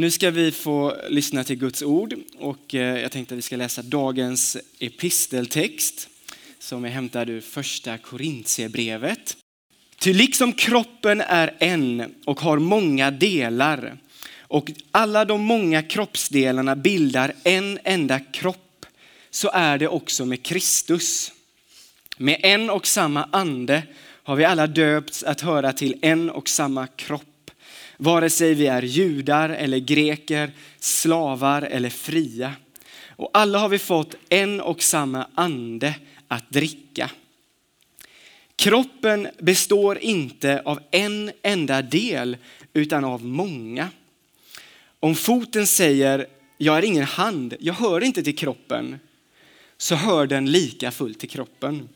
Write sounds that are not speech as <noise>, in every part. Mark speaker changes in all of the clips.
Speaker 1: Nu ska vi få lyssna till Guds ord och eh, jag tänkte att vi ska läsa dagens episteltext som är hämtad ur första Korintierbrevet. Ty liksom kroppen är en och har många delar och alla de många kroppsdelarna bildar en enda kropp så är det också med Kristus. Med en och samma ande har vi alla döpts att höra till en och samma kropp vare sig vi är judar eller greker, slavar eller fria. Och alla har vi fått en och samma ande att dricka. Kroppen består inte av en enda del utan av många. Om foten säger jag är ingen hand, jag hör inte till kroppen, så hör den lika fullt till kroppen.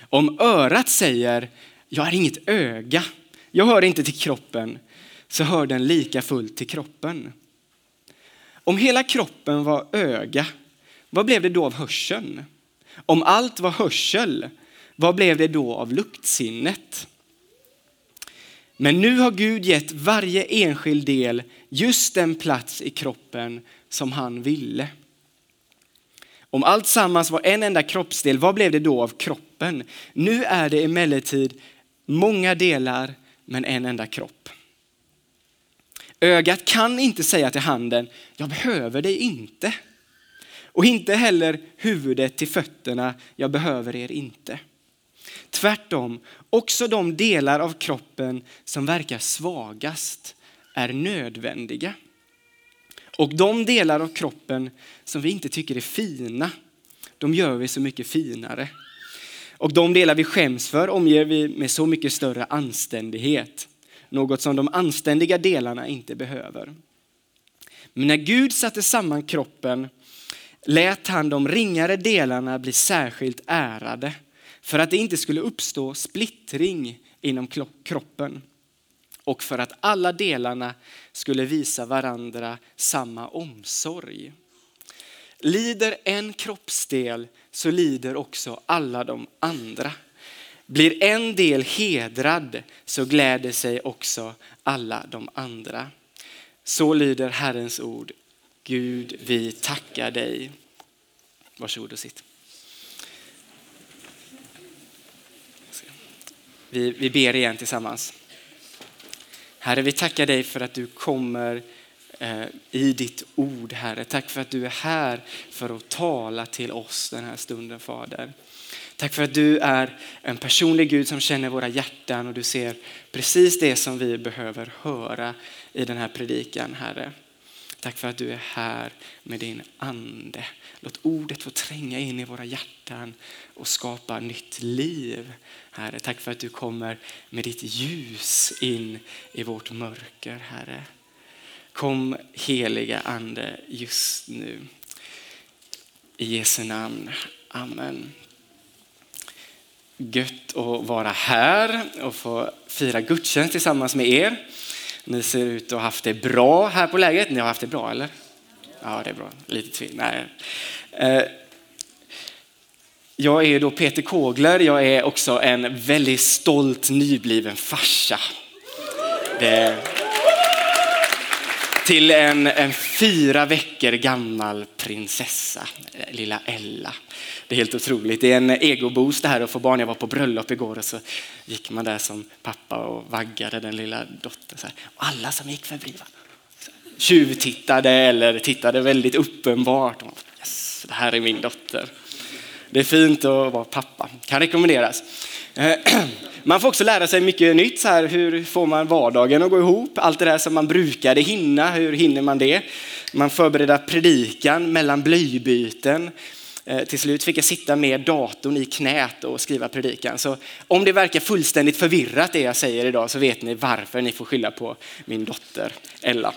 Speaker 1: Om örat säger jag är inget öga, jag hör inte till kroppen, så hör den lika fullt till kroppen. Om hela kroppen var öga, vad blev det då av hörseln? Om allt var hörsel, vad blev det då av luktsinnet? Men nu har Gud gett varje enskild del just den plats i kroppen som han ville. Om allt sammans var en enda kroppsdel, vad blev det då av kroppen? Nu är det emellertid många delar men en enda kropp. Ögat kan inte säga till handen, jag behöver dig inte. Och inte heller huvudet till fötterna, jag behöver er inte. Tvärtom, också de delar av kroppen som verkar svagast är nödvändiga. Och de delar av kroppen som vi inte tycker är fina, de gör vi så mycket finare. Och de delar vi skäms för omger vi med så mycket större anständighet något som de anständiga delarna inte behöver. Men när Gud satte samman kroppen lät han de ringare delarna bli särskilt ärade för att det inte skulle uppstå splittring inom kroppen och för att alla delarna skulle visa varandra samma omsorg. Lider en kroppsdel så lider också alla de andra. Blir en del hedrad så gläder sig också alla de andra. Så lyder Herrens ord. Gud, vi tackar dig. Varsågod och sitt. Vi, vi ber igen tillsammans. Herre, vi tackar dig för att du kommer eh, i ditt ord, Herre. Tack för att du är här för att tala till oss den här stunden, Fader. Tack för att du är en personlig Gud som känner våra hjärtan och du ser precis det som vi behöver höra i den här predikan, Herre. Tack för att du är här med din ande. Låt ordet få tränga in i våra hjärtan och skapa nytt liv. Herre, tack för att du kommer med ditt ljus in i vårt mörker, Herre. Kom heliga ande just nu. I Jesu namn. Amen gött att vara här och få fira gudstjänst tillsammans med er. Ni ser ut att ha haft det bra här på lägret. Ni har haft det bra eller? Ja, det är bra. Lite tvivl. Nej. Eh, jag är då Peter Kogler. Jag är också en väldigt stolt nybliven farsa. Det till en, en fyra veckor gammal prinsessa, eh, lilla Ella. Det är helt otroligt. Det är en egoboost det här att få barn. Jag var på bröllop igår och så gick man där som pappa och vaggade den lilla dottern. Så här. Och alla som gick förbi tjuvtittade eller tittade väldigt uppenbart. Yes, det här är min dotter. Det är fint att vara pappa. Kan rekommenderas. Eh, <clears throat> man får också lära sig mycket nytt. Så här, hur får man vardagen att gå ihop? Allt det där som man brukade hinna, hur hinner man det? Man förbereder predikan mellan blöjbyten. Eh, till slut fick jag sitta med datorn i knät och skriva predikan. Så om det verkar fullständigt förvirrat det jag säger idag så vet ni varför ni får skylla på min dotter Ella.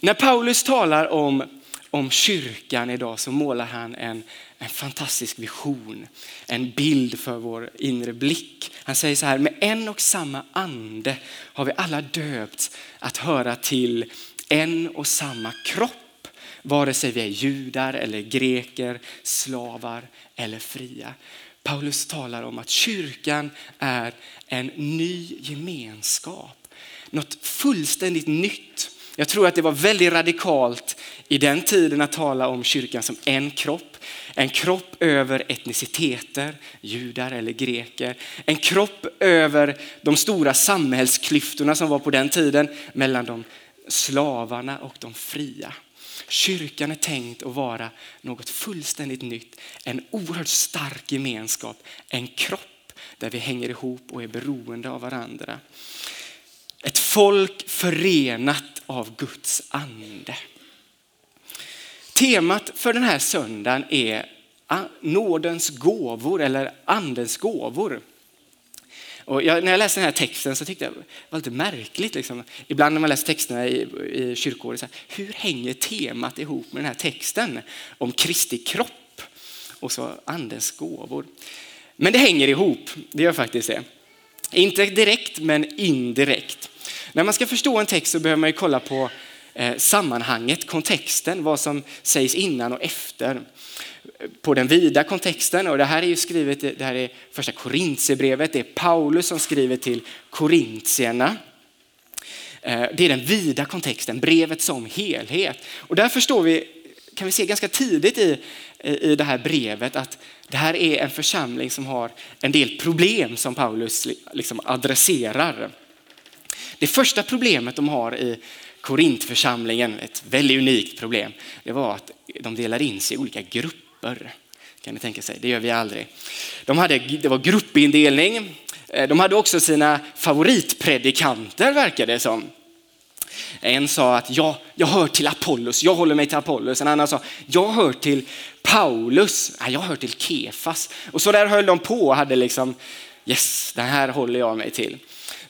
Speaker 1: När Paulus talar om, om kyrkan idag så målar han en, en fantastisk vision, en bild för vår inre blick. Han säger så här, med en och samma ande har vi alla döpts att höra till en och samma kropp. Vare sig vi är judar eller greker, slavar eller fria. Paulus talar om att kyrkan är en ny gemenskap. Något fullständigt nytt jag tror att det var väldigt radikalt i den tiden att tala om kyrkan som en kropp. En kropp över etniciteter, judar eller greker. En kropp över de stora samhällsklyftorna som var på den tiden mellan de slavarna och de fria. Kyrkan är tänkt att vara något fullständigt nytt. En oerhört stark gemenskap, en kropp där vi hänger ihop och är beroende av varandra. Ett folk förenat av Guds ande. Temat för den här söndagen är nådens gåvor eller andens gåvor. Och jag, när jag läste den här texten så tyckte jag det var lite märkligt. Liksom. Ibland när man läser texterna i, i kyrkåret, så här, hur hänger temat ihop med den här texten om Kristi kropp och så andens gåvor? Men det hänger ihop, det gör faktiskt det. Inte direkt men indirekt. När man ska förstå en text så behöver man ju kolla på eh, sammanhanget, kontexten, vad som sägs innan och efter. På den vida kontexten, och det här är ju skrivet, det här är första Korintierbrevet, det är Paulus som skriver till korintierna. Eh, det är den vida kontexten, brevet som helhet. Och där förstår vi, kan vi se ganska tidigt i, i det här brevet att det här är en församling som har en del problem som Paulus liksom adresserar. Det första problemet de har i Korintförsamlingen, ett väldigt unikt problem, det var att de delade in sig i olika grupper. Kan ni tänka sig, det gör vi aldrig. De hade, det var gruppindelning. Eh, de hade också sina favoritpredikanter verkar det som. En sa att jag, jag hör till Apollos, jag håller mig till Apollos. En annan sa jag hör till Paulus, jag hör till Kefas. Och så där höll de på och hade liksom, yes, det här håller jag mig till.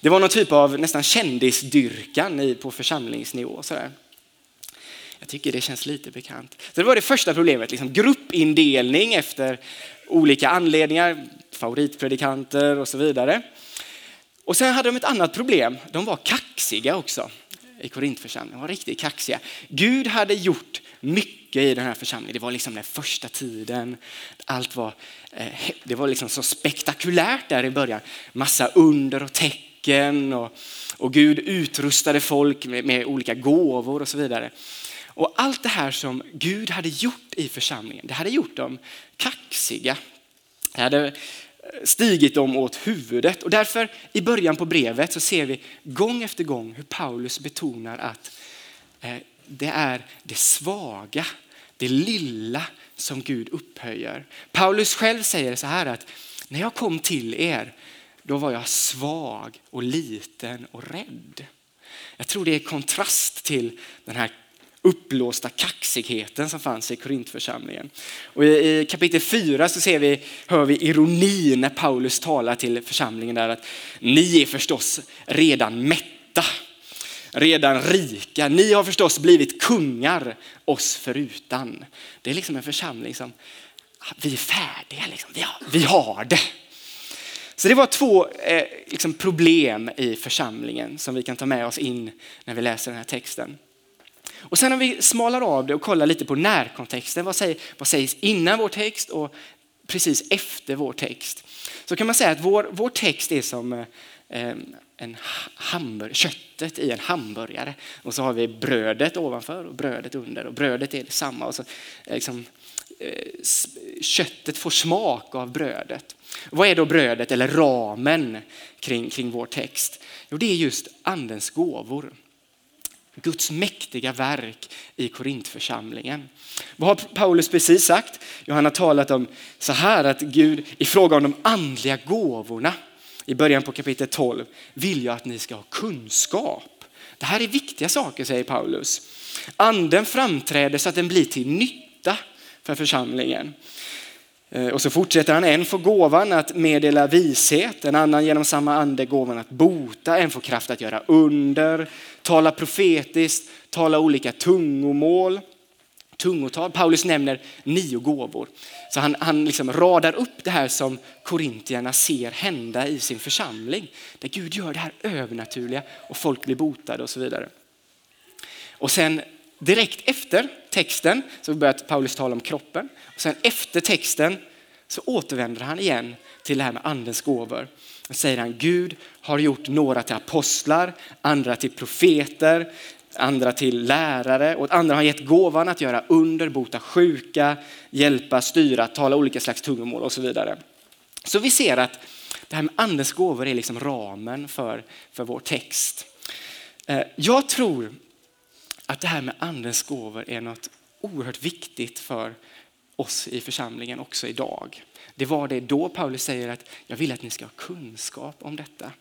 Speaker 1: Det var någon typ av nästan kändisdyrkan på församlingsnivå. Sådär. Jag tycker det känns lite bekant. Så det var det första problemet, liksom gruppindelning efter olika anledningar, favoritpredikanter och så vidare. Och sen hade de ett annat problem, de var kaxiga också i Korintförsamlingen, de var riktigt kaxiga. Gud hade gjort mycket i den här församlingen, det var liksom den första tiden, allt var, eh, det var liksom så spektakulärt där i början, massa under och tecken tecken och, och Gud utrustade folk med, med olika gåvor och så vidare. Och allt det här som Gud hade gjort i församlingen, det hade gjort dem kaxiga. Det hade stigit dem åt huvudet och därför i början på brevet så ser vi gång efter gång hur Paulus betonar att eh, det är det svaga, det lilla som Gud upphöjer. Paulus själv säger så här att när jag kom till er då var jag svag och liten och rädd. Jag tror det är kontrast till den här uppblåsta kaxigheten som fanns i Korintförsamlingen. Och I kapitel 4 så ser vi, hör vi ironi när Paulus talar till församlingen där att ni är förstås redan mätta, redan rika. Ni har förstås blivit kungar oss förutan. Det är liksom en församling som, vi är färdiga, liksom. vi, har, vi har det. Så det var två eh, liksom problem i församlingen som vi kan ta med oss in när vi läser den här texten. Och sen om vi smalar av det och kollar lite på närkontexten, vad, säger, vad sägs innan vår text och precis efter vår text? Så kan man säga att vår, vår text är som eh, eh en hamburg, köttet i en hamburgare. Och så har vi brödet ovanför och brödet under och brödet är detsamma. Och så, eh, liksom, eh, Eh, köttet får smak av brödet. Vad är då brödet eller ramen kring, kring vår text? Jo, det är just andens gåvor. Guds mäktiga verk i Korintförsamlingen. Vad har Paulus precis sagt? Jo, han har talat om så här att Gud i fråga om de andliga gåvorna i början på kapitel 12 vill jag att ni ska ha kunskap. Det här är viktiga saker säger Paulus. Anden framträder så att den blir till nytta för församlingen. Eh, och så fortsätter han, en får gåvan att meddela vishet, en annan genom samma ande gåvan att bota, en får kraft att göra under, tala profetiskt, tala olika tungomål, tungotal. Paulus nämner nio gåvor. Så han, han liksom radar upp det här som korintierna ser hända i sin församling. Där Gud gör det här övernaturliga och folk blir botade och så vidare. Och sen direkt efter texten så börjar Paulus tala om kroppen. Och sen efter texten så återvänder han igen till det här med andens gåvor. Då säger han Gud har gjort några till apostlar, andra till profeter, andra till lärare, och andra har gett gåvan att göra under, bota sjuka, hjälpa, styra, tala olika slags tungomål och så vidare. Så vi ser att det här med andens gåvor är liksom ramen för, för vår text. Eh, jag tror att det här med andens gåvor är något oerhört viktigt för oss i församlingen också idag. Det var det då Paulus säger att jag vill att ni ska ha kunskap om detta.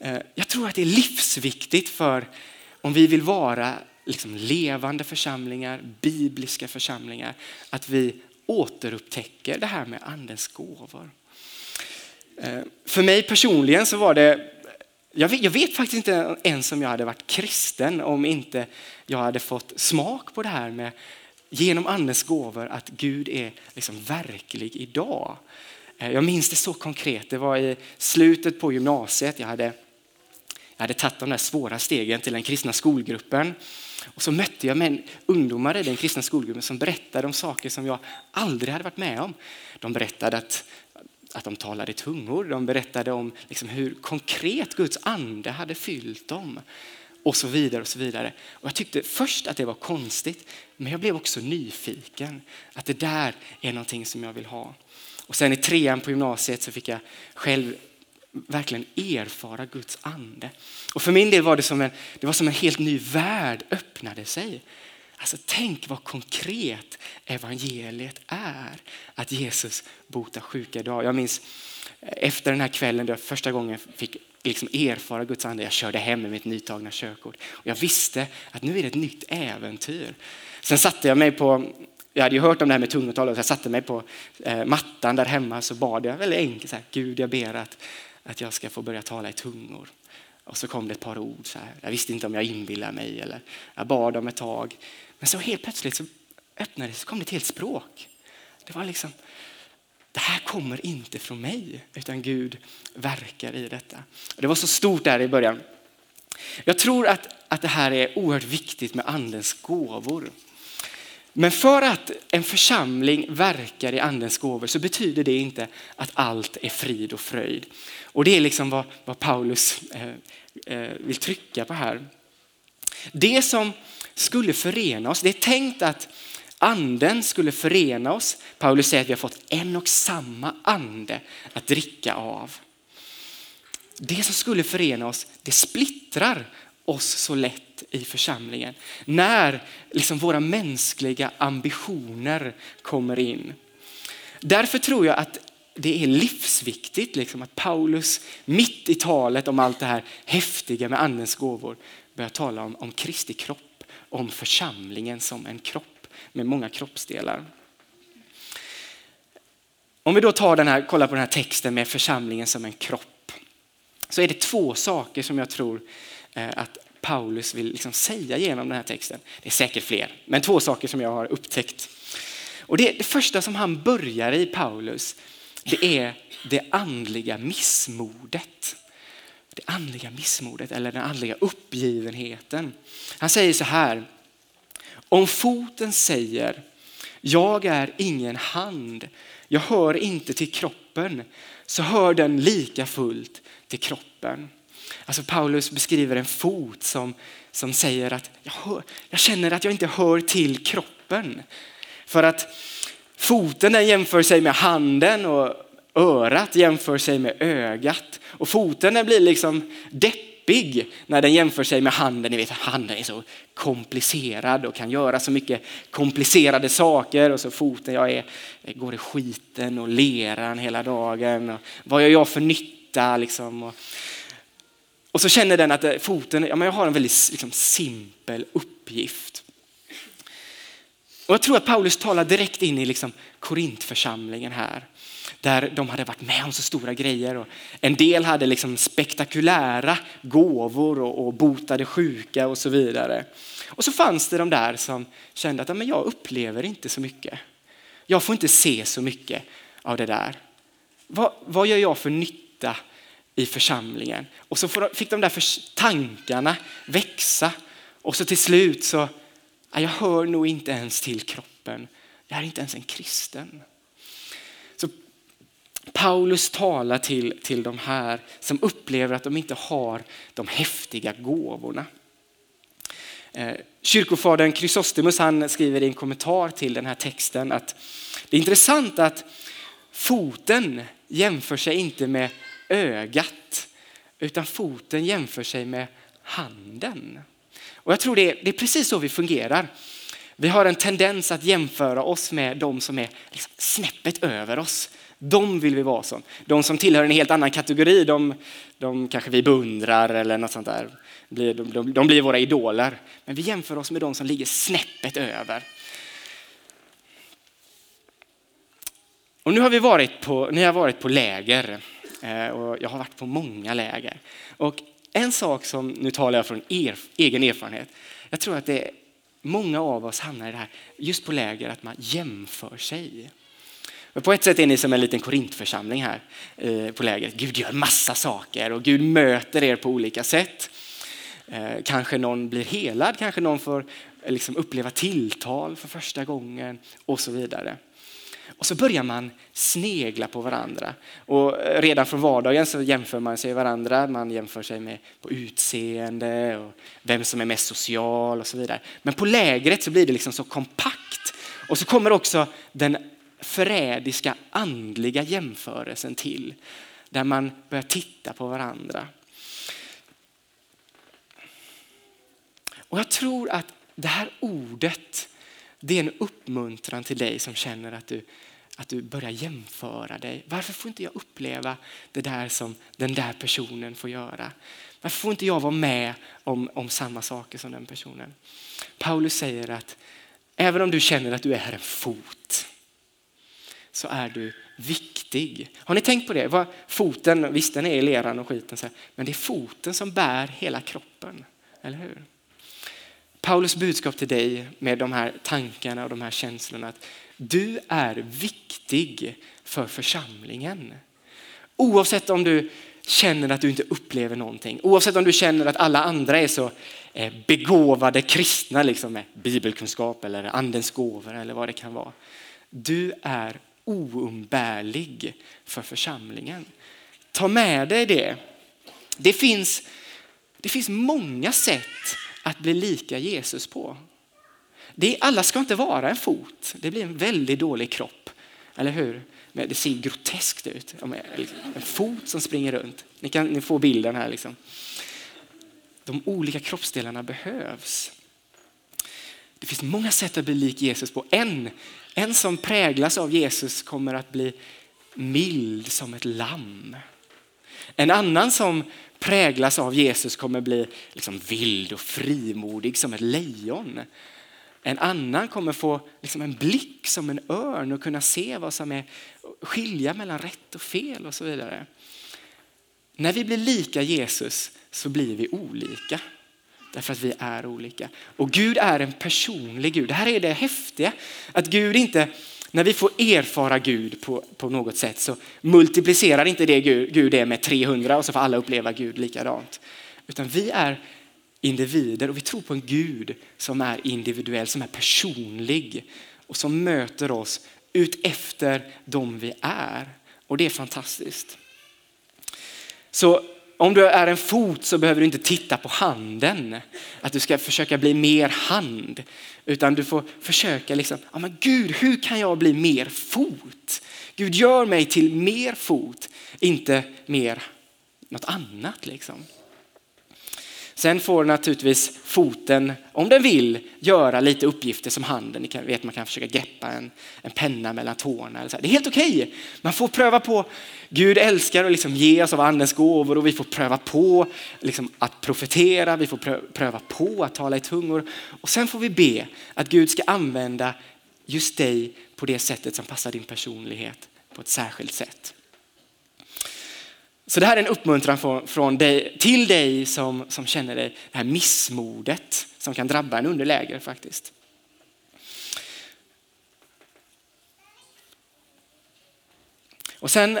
Speaker 1: Eh, jag tror att det är livsviktigt för om vi vill vara liksom levande församlingar, bibliska församlingar, att vi återupptäcker det här med andens gåvor. Eh, för mig personligen så var det, jag vet, jag vet, faktiskt inte ens om jag hade varit kristen om inte jag hade fått smak på det här med genom andens gåvor att Gud är liksom verklig idag. Eh, jag minns det så konkret, det var i slutet på gymnasiet, jag hade, jag hade tagit de där svåra stegen till den kristna skolgruppen och så mötte jag med ungdomar i den kristna skolgruppen som berättade om saker som jag aldrig hade varit med om. De berättade att att de talade i tungor. De berättade om liksom hur konkret Guds ande hade fyllt dem och så vidare. och så vidare. Och jag tyckte först att det var konstigt, men jag blev också nyfiken. Att det där är någonting som jag vill ha. Och sen i trean på gymnasiet så fick jag själv verkligen erfara Guds ande. Och för min del var det som en, det var som en helt ny värld öppnade sig. Alltså tänk vad konkret evangeliet är. Att Jesus botar sjuka idag. Jag minns eh, efter den här kvällen då jag första gången fick liksom erfara Guds ande. Jag körde hem med mitt nytagna körkort. Och jag visste att nu är det ett nytt äventyr. Sen satte jag mig på, jag hade ju hört om det här med tungotal, så jag satte mig på eh, mattan där hemma så bad jag väldigt enkelt, så här, Gud jag ber att, att jag ska få börja tala i tungor. Och så kom det ett par ord. Så här. Jag visste inte om jag inbillade mig eller jag bad om ett tag. Men så helt plötsligt så öppnade det så kom det ett helt språk. Det var liksom, det här kommer inte från mig utan Gud verkar i detta. Det var så stort där i början. Jag tror att, att det här är oerhört viktigt med andens gåvor. Men för att en församling verkar i andens gåvor så betyder det inte att allt är frid och fröjd. Och det är liksom vad, vad Paulus eh, eh, vill trycka på här. Det som skulle förena oss, det är tänkt att anden skulle förena oss. Paulus säger att vi har fått en och samma ande att dricka av. Det som skulle förena oss, det splittrar oss så lätt i församlingen. När liksom våra mänskliga ambitioner kommer in. Därför tror jag att det är livsviktigt liksom, att Paulus mitt i talet om allt det här häftiga med andens gåvor börjar tala om, om Kristi kropp, om församlingen som en kropp med många kroppsdelar. Om vi då tar den här, kollar på den här texten med församlingen som en kropp så är det två saker som jag tror eh, att Paulus vill liksom säga genom den här texten. Det är säkert fler, men två saker som jag har upptäckt. Och det, det första som han börjar i Paulus, det är det andliga missmodet. Det andliga missmodet eller den andliga uppgivenheten. Han säger så här, om foten säger jag är ingen hand, jag hör inte till kroppen, så hör den lika fullt till kroppen. Alltså Paulus beskriver en fot som, som säger att jag, hör, jag känner att jag inte hör till kroppen. För att foten den jämför sig med handen och örat jämför sig med ögat. Och foten blir liksom deppig när den jämför sig med handen. Ni vet handen är så komplicerad och kan göra så mycket komplicerade saker. Och så foten, jag, är, går i skiten och leran hela dagen. Och vad gör jag för nytta liksom? Och, och så känner den att foten, ja, men jag har en väldigt liksom, simpel uppgift. Och jag tror att Paulus talar direkt in i liksom, Korintförsamlingen här. Där de hade varit med om så stora grejer. Och en del hade liksom spektakulära gåvor och, och botade sjuka och så vidare. Och så fanns det de där som kände att men jag upplever inte så mycket. Jag får inte se så mycket av det där. Vad, vad gör jag för nytta i församlingen. Och så fick de där tankarna växa och så till slut så, jag hör nog inte ens till kroppen. Jag är inte ens en kristen. Paulus talar till, till de här som upplever att de inte har de häftiga gåvorna. Eh, kyrkofadern Chrysostomus han skriver i en kommentar till den här texten att det är intressant att foten jämför sig inte med ögat utan foten jämför sig med handen. Och jag tror det är, det är precis så vi fungerar. Vi har en tendens att jämföra oss med de som är liksom snäppet över oss. De vill vi vara som. De som tillhör en helt annan kategori, de, de kanske vi beundrar eller något sånt där. De, de, de blir våra idoler. Men vi jämför oss med de som ligger snäppet över. Och nu har vi varit på, ni har varit på läger eh, och jag har varit på många läger. Och en sak som, nu talar jag från er, egen erfarenhet, jag tror att det är många av oss hamnar i det här just på läger att man jämför sig. Men på ett sätt är ni som en liten korintförsamling här eh, på lägret. Gud gör massa saker och Gud möter er på olika sätt. Eh, kanske någon blir helad, kanske någon får eh, liksom uppleva tilltal för första gången och så vidare. Och så börjar man snegla på varandra. Och redan från vardagen så jämför man sig med varandra. Man jämför sig med på utseende och vem som är mest social och så vidare. Men på lägret så blir det liksom så kompakt. Och så kommer också den förrädiska andliga jämförelsen till. Där man börjar titta på varandra. Och jag tror att det här ordet det är en uppmuntran till dig som känner att du, att du börjar jämföra dig. Varför får inte jag uppleva det där som den där personen får göra? Varför får inte jag vara med om, om samma saker som den personen? Paulus säger att även om du känner att du är en fot så är du viktig. Har ni tänkt på det? Vad foten, visst den är i leran och skiten, men det är foten som bär hela kroppen. Eller hur? Paulus budskap till dig med de här tankarna och de här känslorna att du är viktig för församlingen. Oavsett om du känner att du inte upplever någonting, oavsett om du känner att alla andra är så eh, begåvade kristna liksom med bibelkunskap eller andens gåvor eller vad det kan vara. Du är oumbärlig för församlingen. Ta med dig det. Det finns, det finns många sätt att bli lika Jesus på. Det, alla ska inte vara en fot. Det blir en väldigt dålig kropp. Eller hur? Det ser groteskt ut. Liksom, en fot som springer runt. Ni kan ni får bilden här. Liksom. De olika kroppsdelarna behövs. Det finns många sätt att bli lik Jesus på. En, en som präglas av Jesus kommer att bli mild som ett lamm. En annan som präglas av Jesus kommer bli liksom vild och frimodig som ett lejon. En annan kommer få liksom en blick som en örn och kunna se vad som är skilja mellan rätt och fel och så vidare. När vi blir lika Jesus så blir vi olika. Därför att vi är olika. Och Gud är en personlig Gud. Det här är det häftiga. Att Gud inte när vi får erfara Gud på, på något sätt så multiplicerar inte det Gud, Gud är med 300 och så får alla uppleva Gud likadant. Utan vi är individer och vi tror på en Gud som är individuell, som är personlig och som möter oss ut efter de vi är. Och det är fantastiskt. Så om du är en fot så behöver du inte titta på handen. Att du ska försöka bli mer hand. Utan du får försöka liksom, ja men Gud hur kan jag bli mer fot? Gud gör mig till mer fot, inte mer något annat liksom. Sen får naturligtvis foten, om den vill, göra lite uppgifter som handen. Ni vet man kan försöka greppa en, en penna mellan tårna. Eller så. Det är helt okej. Okay. Man får pröva på. Gud älskar att liksom ge oss av andens gåvor och vi får pröva på liksom att profetera. Vi får pröva på att tala i tungor. Och sen får vi be att Gud ska använda just dig på det sättet som passar din personlighet på ett särskilt sätt. Så det här är en uppmuntran från, från dig, till dig som, som känner dig, det här missmodet som kan drabba en underläger faktiskt. Och sen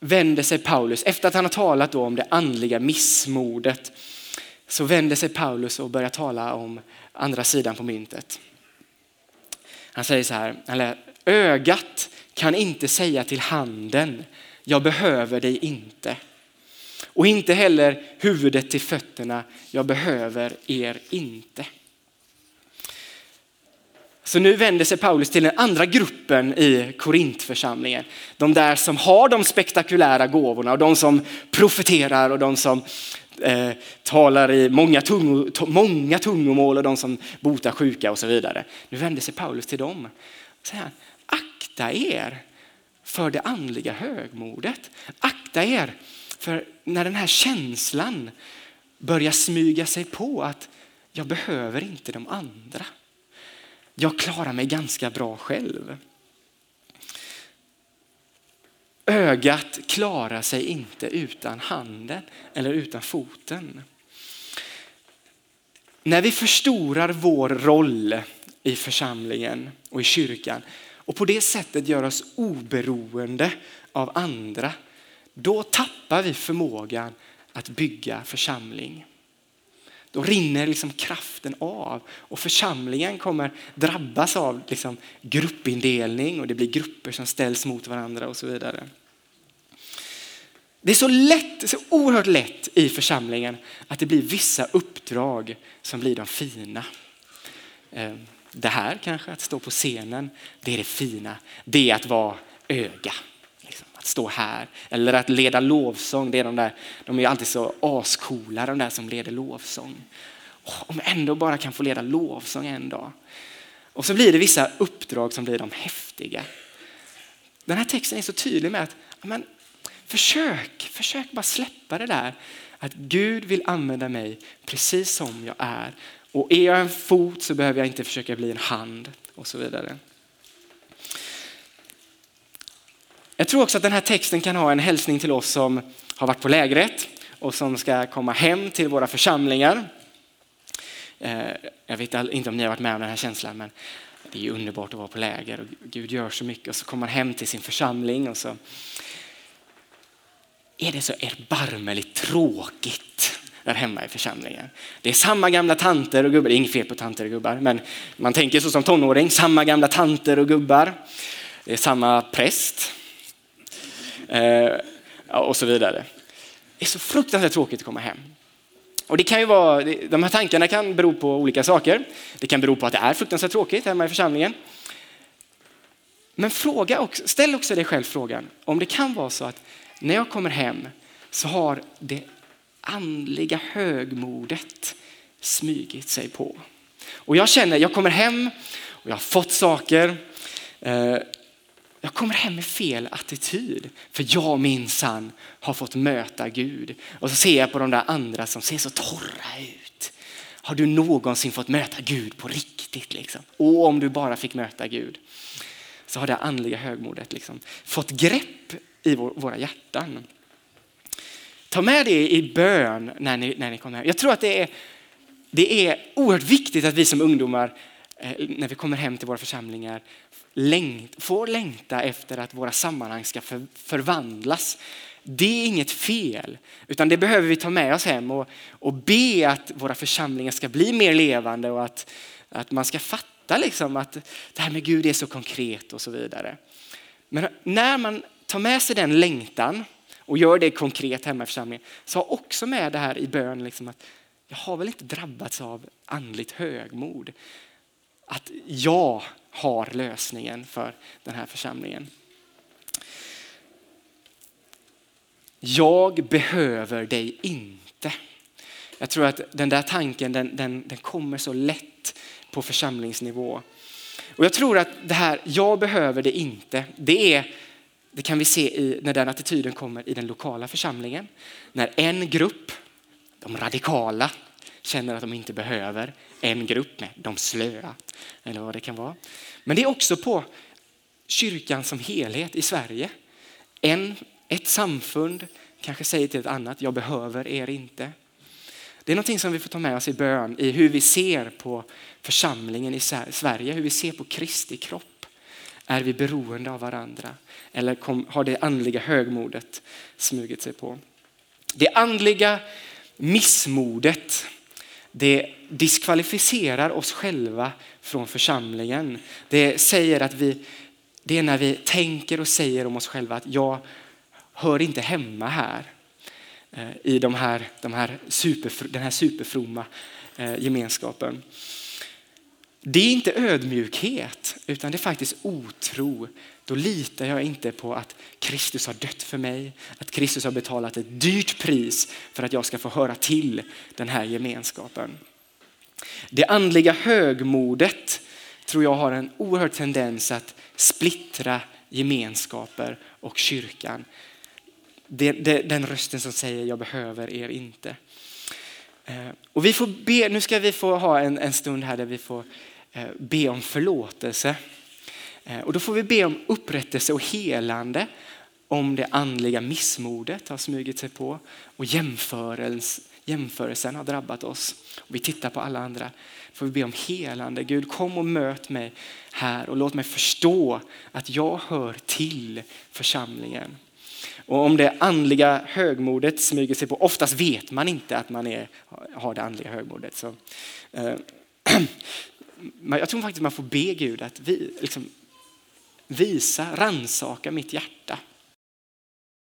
Speaker 1: vänder sig Paulus, efter att han har talat då om det andliga missmodet, så vänder sig Paulus och börjar tala om andra sidan på myntet. Han säger så här, eller, ögat kan inte säga till handen, jag behöver dig inte. Och inte heller huvudet till fötterna, jag behöver er inte. Så nu vänder sig Paulus till den andra gruppen i Korintförsamlingen. De där som har de spektakulära gåvorna och de som profeterar och de som eh, talar i många, tungo, många tungomål och de som botar sjuka och så vidare. Nu vänder sig Paulus till dem. Så här, akta er för det andliga högmodet. Akta er för när den här känslan börjar smyga sig på att jag behöver inte de andra. Jag klarar mig ganska bra själv. Ögat klarar sig inte utan handen eller utan foten. När vi förstorar vår roll i församlingen och i kyrkan och på det sättet gör oss oberoende av andra, då tappar vi förmågan att bygga församling. Då rinner liksom kraften av och församlingen kommer drabbas av liksom gruppindelning och det blir grupper som ställs mot varandra och så vidare. Det är så lätt, så oerhört lätt i församlingen att det blir vissa uppdrag som blir de fina. Ehm, det här kanske, att stå på scenen, det är det fina. Det är att vara öga. Liksom, att stå här. Eller att leda lovsång. Det är de, där, de är alltid så ascoola de där som leder lovsång. Om jag ändå bara kan få leda lovsång en dag. Och så blir det vissa uppdrag som blir de häftiga. Den här texten är så tydlig med att men, försök, försök bara släppa det där. Att Gud vill använda mig precis som jag är. Och är jag en fot så behöver jag inte försöka bli en hand och så vidare. Jag tror också att den här texten kan ha en hälsning till oss som har varit på lägret och som ska komma hem till våra församlingar. Eh, jag vet inte om ni har varit med om den här känslan, men det är underbart att vara på läger och Gud gör så mycket och så kommer man hem till sin församling och så är det så erbarmligt tråkigt där hemma i församlingen. Det är samma gamla tanter och gubbar, det är inget fel på tanter och gubbar, men man tänker så som tonåring, samma gamla tanter och gubbar. Det är samma präst eh, och så vidare. Det är så fruktansvärt tråkigt att komma hem. Och det kan ju vara, de här tankarna kan bero på olika saker. Det kan bero på att det är fruktansvärt tråkigt hemma i församlingen. Men fråga också, ställ också dig själv frågan om det kan vara så att när jag kommer hem så har det andliga högmodet smygit sig på. Och jag känner, jag kommer hem och jag har fått saker. Eh, jag kommer hem med fel attityd för jag minsann har fått möta Gud. Och så ser jag på de där andra som ser så torra ut. Har du någonsin fått möta Gud på riktigt? Liksom? Och om du bara fick möta Gud så har det andliga högmodet liksom fått grepp i våra hjärtan. Ta med det i bön när ni, när ni kommer hem. Jag tror att det är, det är oerhört viktigt att vi som ungdomar eh, när vi kommer hem till våra församlingar längt, får längta efter att våra sammanhang ska för, förvandlas. Det är inget fel, utan det behöver vi ta med oss hem och, och be att våra församlingar ska bli mer levande och att, att man ska fatta liksom att det här med Gud är så konkret och så vidare. Men när man tar med sig den längtan och gör det konkret hemma i församlingen, så ha också med det här i bön, liksom att jag har väl inte drabbats av andligt högmod. Att jag har lösningen för den här församlingen. Jag behöver dig inte. Jag tror att den där tanken den, den, den kommer så lätt på församlingsnivå. Och jag tror att det här, jag behöver det inte, det är det kan vi se i, när den attityden kommer i den lokala församlingen. När en grupp, de radikala, känner att de inte behöver en grupp med de slöa eller vad det kan vara. Men det är också på kyrkan som helhet i Sverige. En, ett samfund kanske säger till ett annat, jag behöver er inte. Det är någonting som vi får ta med oss i bön i hur vi ser på församlingen i Sverige, hur vi ser på Kristi kropp. Är vi beroende av varandra? Eller kom, har det andliga högmodet smugit sig på? Det andliga missmodet, det diskvalificerar oss själva från församlingen. Det säger att vi, det är när vi tänker och säger om oss själva att jag hör inte hemma här. Eh, i de här, de här super, den här superfromma eh, gemenskapen. Det är inte ödmjukhet utan det är faktiskt otro. Då litar jag inte på att Kristus har dött för mig, att Kristus har betalat ett dyrt pris för att jag ska få höra till den här gemenskapen. Det andliga högmodet tror jag har en oerhörd tendens att splittra gemenskaper och kyrkan. Det, det, den rösten som säger jag behöver er inte. Eh, och vi får be, nu ska vi få ha en, en stund här där vi får Eh, be om förlåtelse. Eh, och då får vi be om upprättelse och helande om det andliga missmodet har smugit sig på och jämförelsen har drabbat oss. Och vi tittar på alla andra. får vi be om helande. Gud kom och möt mig här och låt mig förstå att jag hör till församlingen. Och om det andliga högmodet smyger sig på, oftast vet man inte att man är, har det andliga högmodet. Så, eh, <clears throat> jag tror faktiskt man får be Gud att vi, liksom, visa, ransaka mitt hjärta.